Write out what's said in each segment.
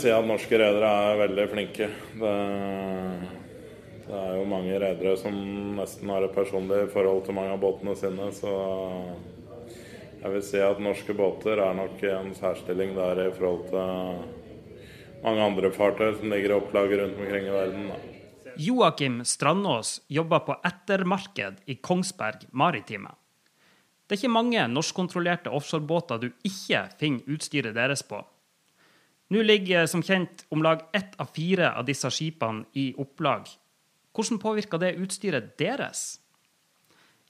si at norske redere er veldig flinke. Det, det er jo mange redere som nesten har et personlig forhold til mange av båtene sine, så jeg vil si at norske båter er nok i en særstilling der i forhold til mange andre fartøy som ligger i opplag rundt omkring i verden. Da. Joakim Strandås jobber på ettermarked i Kongsberg Maritime. Det er ikke mange norskkontrollerte offshorebåter du ikke finner utstyret deres på. Nå ligger som kjent om lag ett av fire av disse skipene i opplag. Hvordan påvirker det utstyret deres?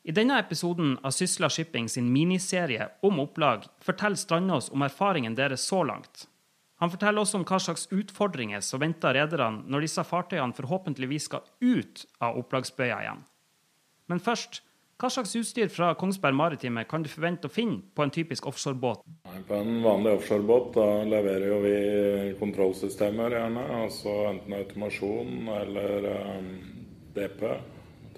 I denne episoden av Sysla Shipping sin miniserie om opplag forteller Strandås om erfaringen deres så langt. Han forteller også om hva slags utfordringer som venter rederne når disse fartøyene forhåpentligvis skal ut av opplagsbøya igjen. Men først hva slags utstyr fra Kongsberg Maritime kan du forvente å finne på en typisk offshorebåt? På en vanlig offshorebåt da leverer jo vi kontrollsystemer gjerne. altså Enten automasjon eller um, DP,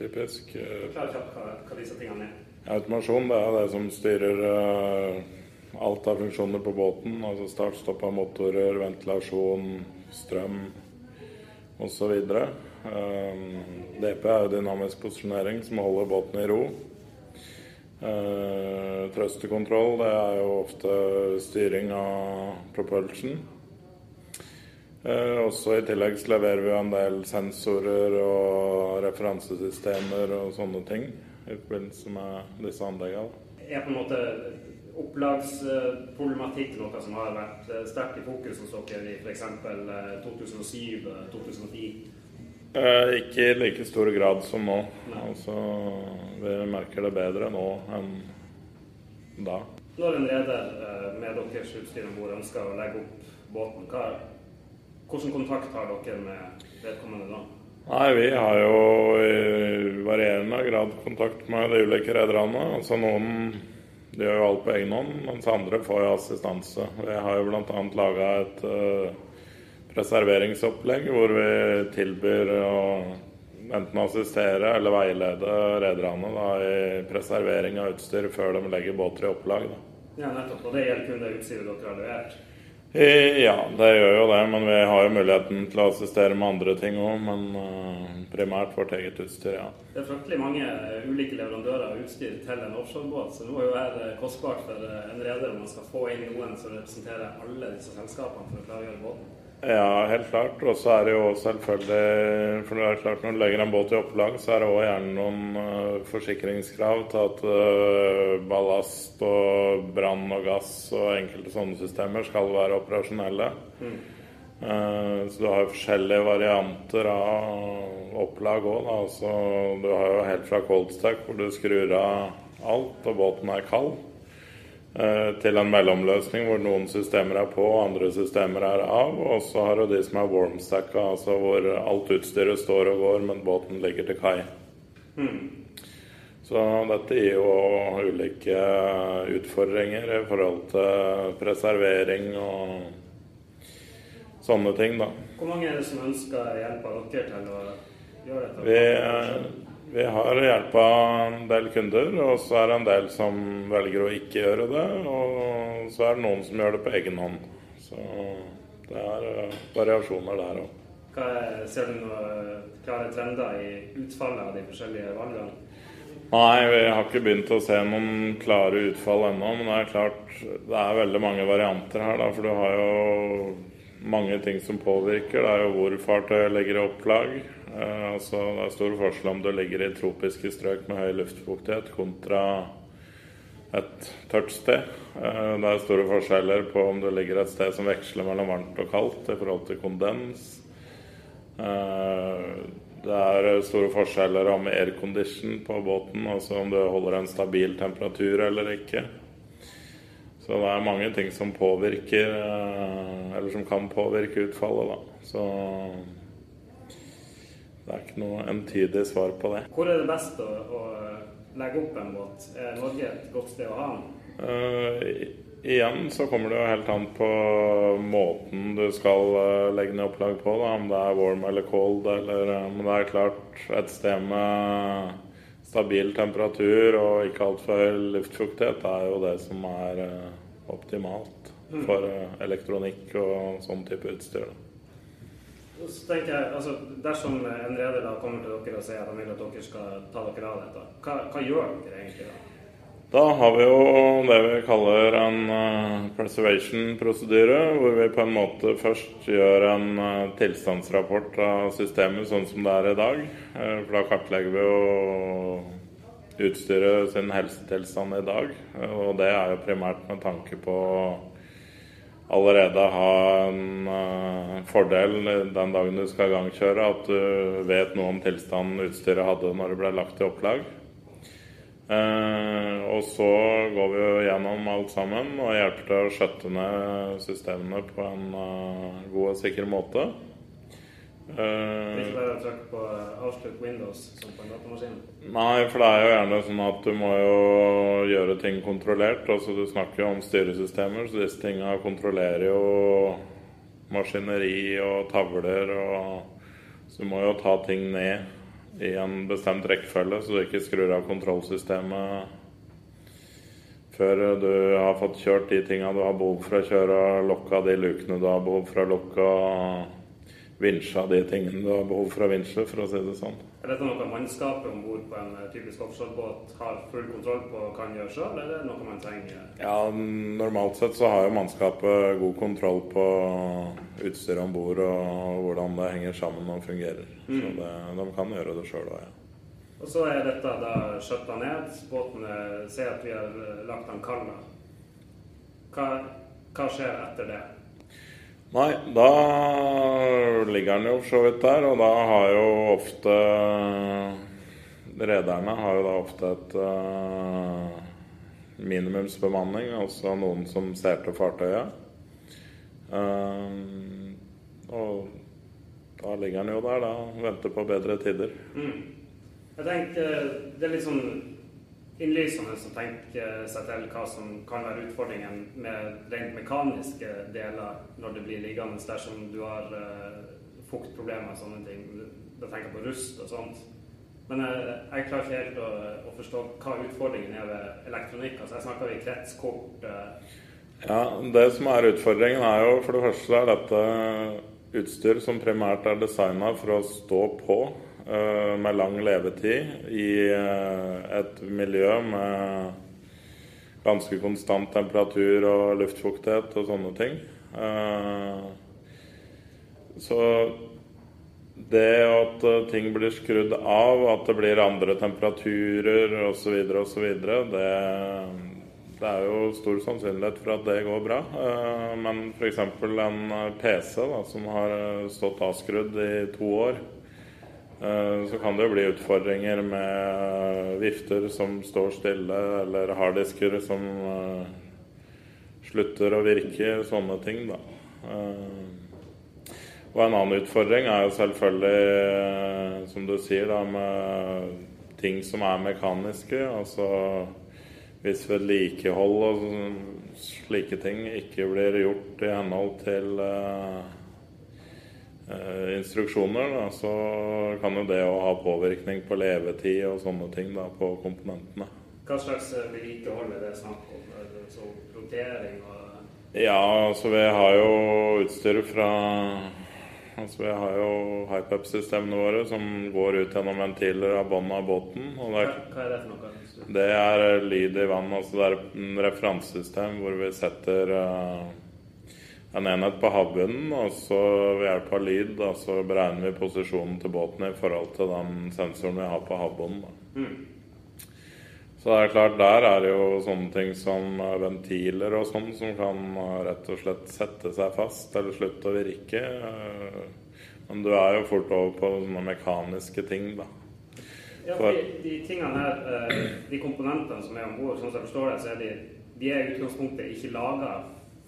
typisk. Forklar kjapt hva, hva disse tingene er. Automasjon det er det som styrer uh, alt av funksjoner på båten. Altså start, stopp av motorer, ventilasjon, strøm osv. DP er jo dynamisk posisjonering som holder båten i ro. Uh, trøstekontroll det er jo ofte styring av propulsion. Uh, også I tillegg så leverer vi en del sensorer og referansesystemer og sånne ting i forbindelse med disse anleggene. Er på en måte opplagsproblematikk noe som har vært sterkt i fokus hos dere i f.eks. 2007-2010? Eh, ikke i like stor grad som nå. Altså, vi merker det bedre nå enn da. Når en reder eh, med deres utstyr om bord ønsker å legge opp båten, hva, hvordan kontakt har dere med vedkommende da? Nei, Vi har jo i varierende grad kontakt med de ulike rederne. Altså noen de gjør jo alt på egen hånd, mens andre får jo assistanse. Vi har jo bl.a. laga et uh, reserveringsopplegg hvor vi tilbyr å enten assistere eller veilede rederne i preservering av utstyr før de legger båter i opplag. Da. Ja, nettopp. Og det gjelder kun det utstyret dere har levert? Ja, det gjør jo det. Men vi har jo muligheten til å assistere med andre ting òg. Men uh, primært vårt eget utstyr, ja. Det er fryktelig mange ulike leverandører av utstyr til en offshorebåt, så det må jo være kostbart for en reder om man skal få inn noen som representerer alle disse selskapene for å klargjøre båten. Ja, helt klart. Og så er det jo selvfølgelig For det er klart når du legger en båt i opplag, så er det òg gjerne noen uh, forsikringskrav til at uh, ballast og brann og gass og enkelte sånne systemer skal være operasjonelle. Mm. Uh, så du har jo forskjellige varianter av opplag òg. Altså, du har jo helt fra cold stack hvor du skrur av alt og båten er kald. Eh, til en mellomløsning hvor noen systemer er på andre systemer er av. Og så har du de som er warmstacka, altså hvor alt utstyret står og går, men båten ligger til kai. Mm. Så dette gir jo ulike utfordringer i forhold til preservering og sånne ting, da. Hvor mange er det som ønsker hjelp av dere til å gjøre dette? Vi, vi har hjelpa en del kunder, og så er det en del som velger å ikke gjøre det. Og så er det noen som gjør det på egen hånd. Så det er uh, variasjoner der òg. Ser du noen klare trender i utfallet av de forskjellige valgene? Nei, vi har ikke begynt å se noen klare utfall ennå. Men det er klart det er veldig mange varianter her, da. For du har jo mange ting som påvirker. Det er jo hvor fartøyet legger i opplag. Eh, altså, det er stor forskjell om du ligger i tropiske strøk med høy luftfuktighet kontra et tørt sted. Eh, det er store forskjeller på om du ligger et sted som veksler mellom varmt og kaldt i forhold til kondens. Eh, det er store forskjeller om aircondition på båten, altså om du holder en stabil temperatur eller ikke. Så det er mange ting som påvirker, eller som kan påvirke utfallet, da. Så det er ikke noe entydig svar på det. Hvor er det best å, å legge opp en båt? Er Norge et godt sted å ha den? Uh, igjen så kommer det jo helt an på måten du skal uh, legge ned opplag på. Da. Om det er warm eller cold. Eller, om um, det er klart et sted med stabil temperatur og ikke altfor høy luftfuktighet er jo det som er optimalt. for eh, elektronikk og sånn type utstyr. da. Så tenker jeg, altså, Dersom en reder da kommer til dere og sier at han vil at dere skal ta dere av dette, hva, hva gjør dere egentlig da? Da har vi jo det vi kaller en uh, preservation-prosedyre, hvor vi på en måte først gjør en uh, tilstandsrapport av systemet sånn som det er i dag. Uh, for da kartlegger vi jo utstyret sin helsetilstand i dag. og det er jo primært med tanke på allerede ha en uh, fordel den dagen du skal gangkjøre, at du vet noe om tilstanden utstyret hadde når det ble lagt i opplag. Uh, og så går vi jo gjennom alt sammen og hjelper til å skjøtte ned systemene på en uh, god og sikker måte. Uh, ikke bare trykke på avslutt Windows som på en datamaskin? Nei, for det er jo gjerne sånn at du må jo gjøre ting kontrollert. Altså Du snakker jo om styresystemer, så disse tinga kontrollerer jo maskineri og tavler. og Så du må jo ta ting ned i en bestemt rekkefølge, så du ikke skrur av kontrollsystemet før du har fått kjørt de tinga du har behov for å kjøre, lokka de lukene du har behov for å lukke vinsja de tingene du har behov for å vinsje, for å si det sånn. Er dette noe mannskapet om bord på en eh, typisk offshorebåt har full kontroll på og kan gjøre sjøl, eller er det noe man trenger? Ja, Normalt sett så har jo mannskapet god kontroll på utstyret om bord og hvordan det henger sammen og fungerer. Mm. Så det, de kan gjøre det sjøl òg, ja. Og så er dette da skjøtta ned. Båten ser at vi har lagt den kald. Hva, hva skjer etter det? Nei, da ligger den jo for så vidt der, og da har jo ofte Rederne har jo da ofte et uh, minimumsbemanning, altså noen som ser til fartøyet. Uh, og da ligger den jo der, da, venter på bedre tider. Mm. Jeg tenker det er litt sånn innlysende å tenke seg til hva som kan være utfordringen med rent mekaniske deler når det blir liggende dersom du har uh, fuktproblemer og sånne ting. Da tenker jeg på rust og sånt. Men jeg, jeg klarer ikke helt å, å, forstå hva utfordringen er ved elektronikk. Altså Jeg snakker i kretskort. Uh... Ja, Det som er utfordringen, er jo for det første er dette utstyr som primært er designa for å stå på. Eh, med lang levetid i eh, et miljø med ganske konstant temperatur og luftfuktighet og sånne ting. Eh, så det at ting blir skrudd av, at det blir andre temperaturer osv., osv., det, det er jo stor sannsynlighet for at det går bra. Men f.eks. en PC da, som har stått avskrudd i to år, så kan det jo bli utfordringer med vifter som står stille, eller harddisker som uh, slutter å virke. Sånne ting, da. Uh, og en annen utfordring er jo selvfølgelig, som du sier, da, med ting som er mekaniske. Altså hvis vedlikehold og slike ting ikke blir gjort i henhold til eh, instruksjoner, da, så kan jo det å ha påvirkning på levetid og sånne ting da, på komponentene. Hva slags eh, vedlikehold er det snakk om? Så rotering og Ja, altså vi har jo utstyr fra Altså Vi har jo hypeup-systemene våre som går ut gjennom ventiler av bånn av båten. Og det, hva, er det for noe? Det er lyd i vann. altså Det er et referansesystem hvor vi setter uh, en enhet på havbunnen, og så ved hjelp av lyd da, så beregner vi posisjonen til båten i forhold til den sensoren vi har på havbunnen. Mm. Så det er klart, der er det jo sånne ting som eh, ventiler og sånn som kan eh, rett og slett sette seg fast eller slutte å virke. Eh, men du er jo fort over på sånne mekaniske ting, da. Ja, for de, de tingene her, de komponentene som er om bord, sånn som jeg forstår det, så er de, de er i utgangspunktet ikke laga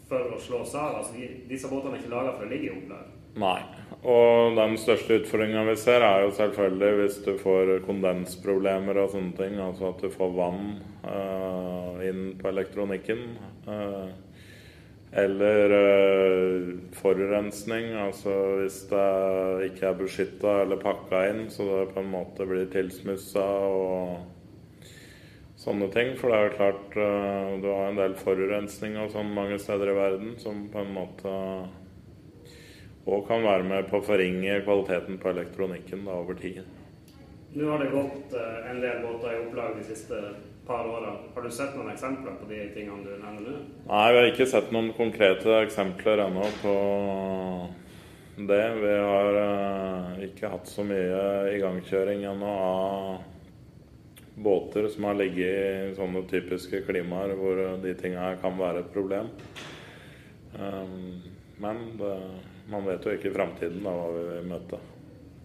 for å slås av. Altså, disse båtene er ikke laga for å ligge i opplag. Nei. Og den største utfordringa vi ser, er jo selvfølgelig hvis du får kondensproblemer og sånne ting. Altså at du får vann uh, inn på elektronikken. Uh, eller uh, forurensning. Altså hvis det ikke er beskytta eller pakka inn, så det på en måte blir tilsmussa og sånne ting. For det er jo klart uh, du har en del forurensning og sånn mange steder i verden som på en måte og kan være med på å forringe kvaliteten på elektronikken da, over tid. Nå har det gått uh, en del båter i opplag de siste par årene. Har du sett noen eksempler på de tingene du nevner nå? Nei, vi har ikke sett noen konkrete eksempler ennå på det. Vi har uh, ikke hatt så mye igangkjøring ennå av båter som har ligget i sånne typiske klimaer hvor de tinga kan være et problem. Um, men det, man vet jo ikke i framtiden hva vi vil møte.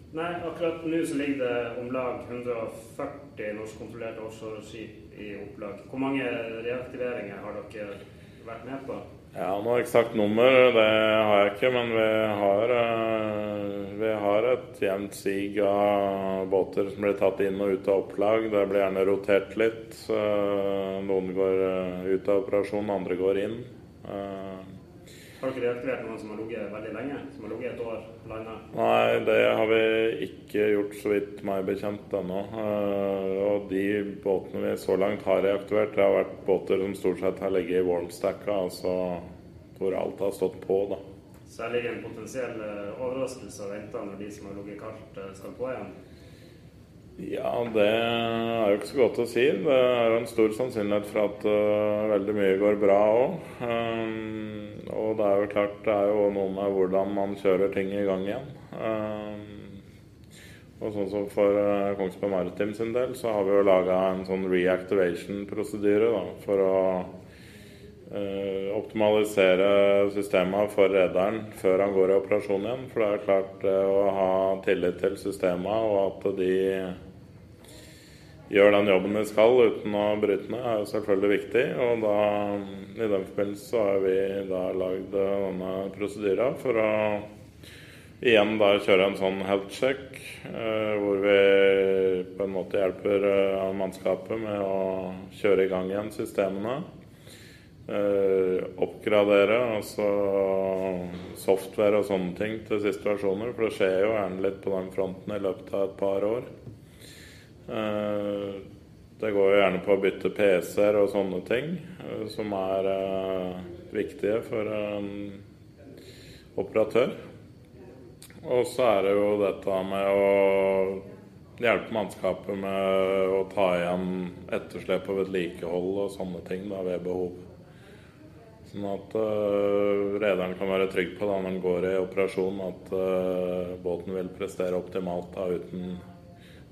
Nei, akkurat nå så ligger det om lag 140 norskkontrollerte offshoreskip i opplag. Hvor mange reaktiveringer har dere vært med på? Ja, Noe eksakt nummer det har jeg ikke, men vi har, eh, vi har et jevnt sig av båter som blir tatt inn og ut av opplag. Det blir gjerne rotert litt. Noen går eh, ut av operasjon, andre går inn. Eh, har dere reaktivert noen som har ligget veldig lenge? Som har ligget et år på landet? Nei, det har vi ikke gjort, så vidt meg bekjent ennå. Og de båtene vi så langt har reaktivert, det har vært båter som stort sett har ligget i warmstacka, altså hvor alt har stått på, da. Så her ligger en potensiell eh, overraskelse og venter når de som har ligget kaldt, eh, skal på igjen? Ja, det er jo ikke så godt å si. Det er jo en stor sannsynlighet for at uh, veldig mye går bra òg. Um, og det er jo klart det er jo noe med hvordan man kjører ting i gang igjen. Um, og sånn som for uh, Kongsberg Maritim sin del, så har vi jo laga en sånn reactivation-prosedyre for å uh, optimalisere systemet for rederen før han går i operasjon igjen. For det er klart uh, å ha tillit til systemet og at de gjør den jobben de skal uten å bryte ned, er jo selvfølgelig viktig. Og da, i den forbindelse har vi da lagd denne prosedyra for å igjen da kjøre en sånn health check, uh, hvor vi på en måte hjelper eh, mannskapet med å kjøre i gang igjen systemene. Eh, oppgradere, altså software og sånne ting til siste versjoner. For det skjer jo gjerne litt på den fronten i løpet av et par år. Eh, det går jo gjerne på å bytte PC-er og sånne ting, eh, som er viktige for en operatør. Og så er det jo dette med å hjelpe mannskapet med å ta igjen etterslep og vedlikehold og sånne ting da, ved behov. Sånn at uh, rederen kan være trygg på da når han går i operasjon at uh, båten vil prestere optimalt da, uten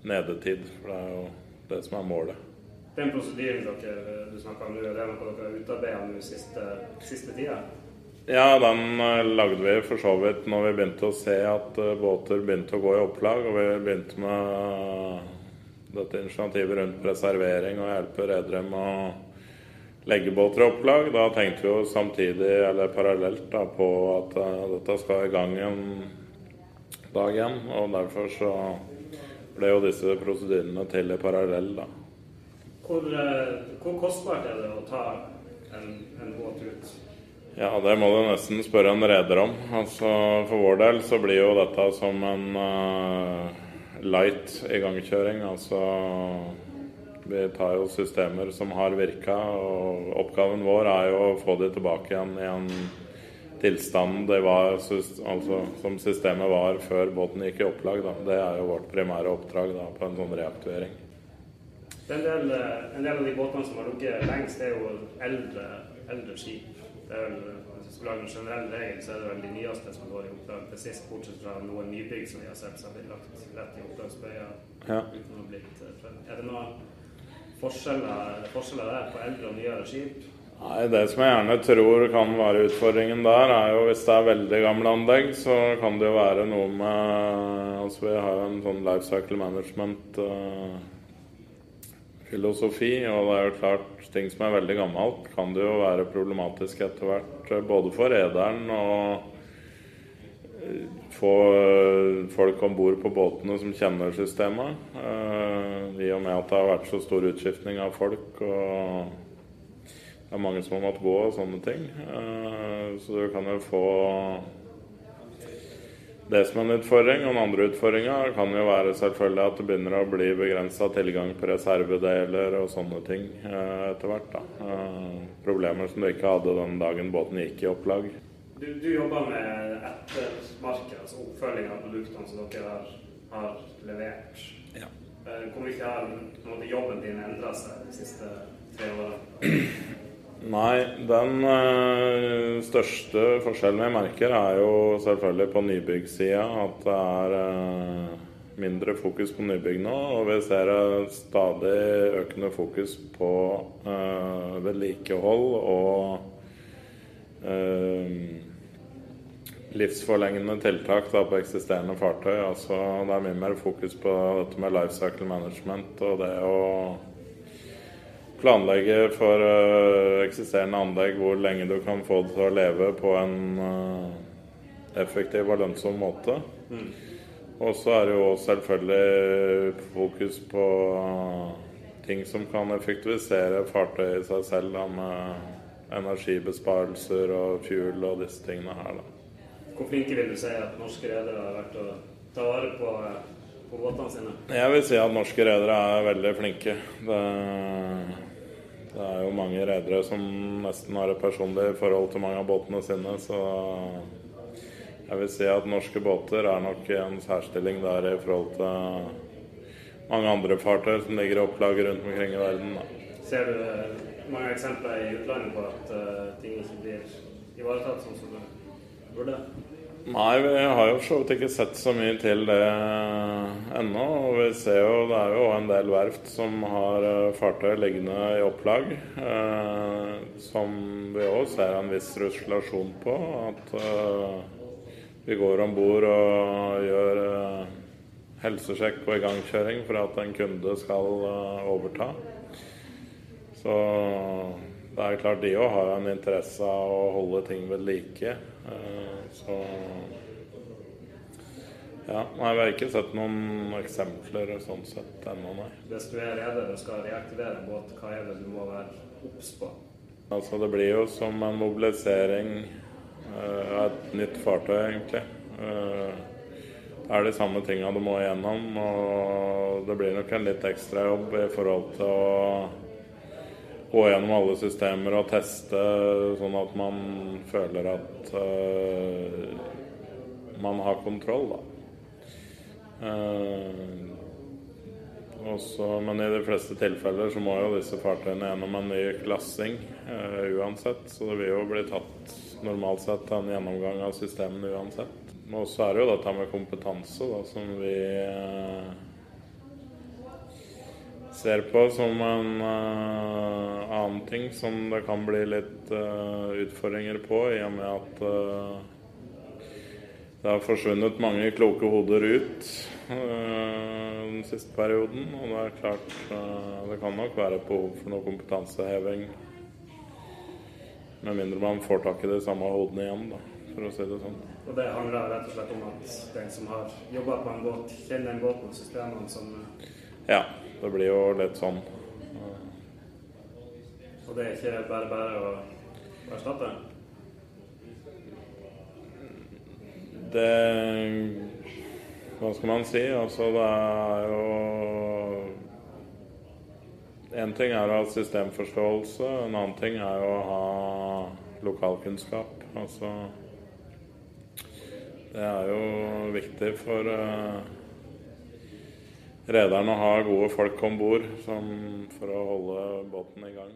nedetid. For det er jo det som er målet. Den prosedyren dere du snakker om nå, er det noe dere har utarbeida nå siste, siste tida? Ja, den eh, lagde vi for så vidt når vi begynte å se at eh, båter begynte å gå i opplag. Og vi begynte med eh, dette initiativet rundt preservering og hjelpe redere med å legge båter i opplag. Da tenkte vi jo samtidig, eller parallelt, da, på at dette skal i gang en dag igjen. Og derfor så ble jo disse prosedyrene til i parallell, da. Hvor, uh, hvor, kostbart er det å ta en, en båt ut? Ja, det må du nesten spørre en reder om. Altså, For vår del så blir jo dette som en uh, light igangkjøring. Altså vi tar jo systemer som har virka, og oppgaven vår er jo å få de tilbake igjen i en tilstand det var, altså, som systemet var før båten gikk i opplag. Da. Det er jo vårt primære oppdrag da, på en sånn reaktivering. En del, eh, en del, av de båtene som har ligget lengst, er jo eldre, eldre skip. Det er vel, Hvis vi skal lage en generell regel, så er det vel de nyeste som går i opplag til sist, bortsett fra noen nybygg som vi har sett som har blitt lagt rett i oppdragsbøya. Ja. Eh, er det noen forskjeller, forskjeller der på eldre og nyere skip? Nei, Det som jeg gjerne tror kan være utfordringen der, er jo hvis det er veldig gamle anlegg, så kan det jo være noe med Altså vi har jo en sånn life cycle management-filosofi, uh, og det er jo klart ting som er veldig gammelt, kan det jo være problematisk etter hvert. Eh, både for rederen og eh, få folk om bord på båtene som kjenner systemet. Uh, I og med at det har vært så stor utskiftning av folk. og det er mange som har måttet gå og sånne ting. Eh, så du kan jo få det som er en utfordring. Og den andre utfordringa kan jo være selvfølgelig at det begynner å bli begrensa tilgang på reservedeler og sånne ting eh, etter hvert. Eh, problemer som du ikke hadde den dagen båten gikk i opplag. Du, du jobber med ettermarked, altså oppfølging av produktene som dere har, har levert. Ja. Eh, hvor mye har jobben din endra seg de siste tre årene? Nei, den ø, største forskjellen vi merker, er jo selvfølgelig på nybyggsida. At det er ø, mindre fokus på nybygg nå. Og vi ser stadig økende fokus på ø, vedlikehold og livsforlengende tiltak da, på eksisterende fartøy. Altså, det er mye mer fokus på dette med life cycle management og det å planlegge for uh, eksisterende anlegg hvor lenge du kan få det til å leve på en uh, effektiv og lønnsom måte. Mm. Og så er det jo selvfølgelig fokus på uh, ting som kan effektivisere fartøyet i seg selv, da, med energibesparelser og fuel og disse tingene her. Da. Hvor flinke vil du si at norske redere har vært å ta vare på, på båtene sine? Jeg vil si at norske redere er veldig flinke. Det det er jo mange redere som nesten har et personlig forhold til mange av båtene sine, så jeg vil si at norske båter er nok i en særstilling der i forhold til mange andre fartøy som ligger i opplag rundt omkring i verden. Da. Ser du eh, mange eksempler i utlandet på at uh, ting ikke blir ivaretatt sånn som det burde? Nei, vi har jo for så vidt ikke sett så mye til det ennå. Og vi ser jo det er jo en del verft som har eh, fartøy liggende i opplag. Eh, som vi òg ser en viss ruslasjon på. At eh, vi går om bord og gjør eh, helsesjekk og igangkjøring for at en kunde skal eh, overta. Så det er klart de òg har en interesse av å holde ting ved like. Eh, så ja, nei, Vi har ikke sett noen eksempler sånn sett ennå, nei. Hvis du er reder og skal reaktivere en båt, hva er det du må være obs på? Altså, Det blir jo som en mobilisering uh, av et nytt fartøy, egentlig. Uh, det er de samme tinga du må igjennom, og det blir nok en litt ekstra jobb i forhold til å gå gjennom alle systemer og teste, sånn at man føler at uh, man har kontroll, da. Uh, også, men i de fleste tilfeller så må jo disse fartøyene gjennom en ny klassing uh, uansett. Så det vil jo bli tatt normalt sett en gjennomgang av systemene uansett. Og så er det jo dette med kompetanse da, som vi ser på som en uh, annen ting som det kan bli litt uh, utfordringer på, i og med at uh, det har forsvunnet mange kloke hoder ut den siste perioden. Og det er klart det kan nok være behov for noe kompetanseheving. Med mindre man får tak i de samme hodene igjen, da, for å si det sånn. Og det handler rett og slett om at den som har jobba på en båt, kjenner den båten og systemene som Ja. Det blir jo litt sånn. Og det er ikke bare bare å erstatte? Det Hva skal man si? Altså, det er jo En ting er å ha systemforståelse, en annen ting er å ha lokalkunnskap. Altså Det er jo viktig for uh, rederne har gode folk om bord for å holde båten i gang.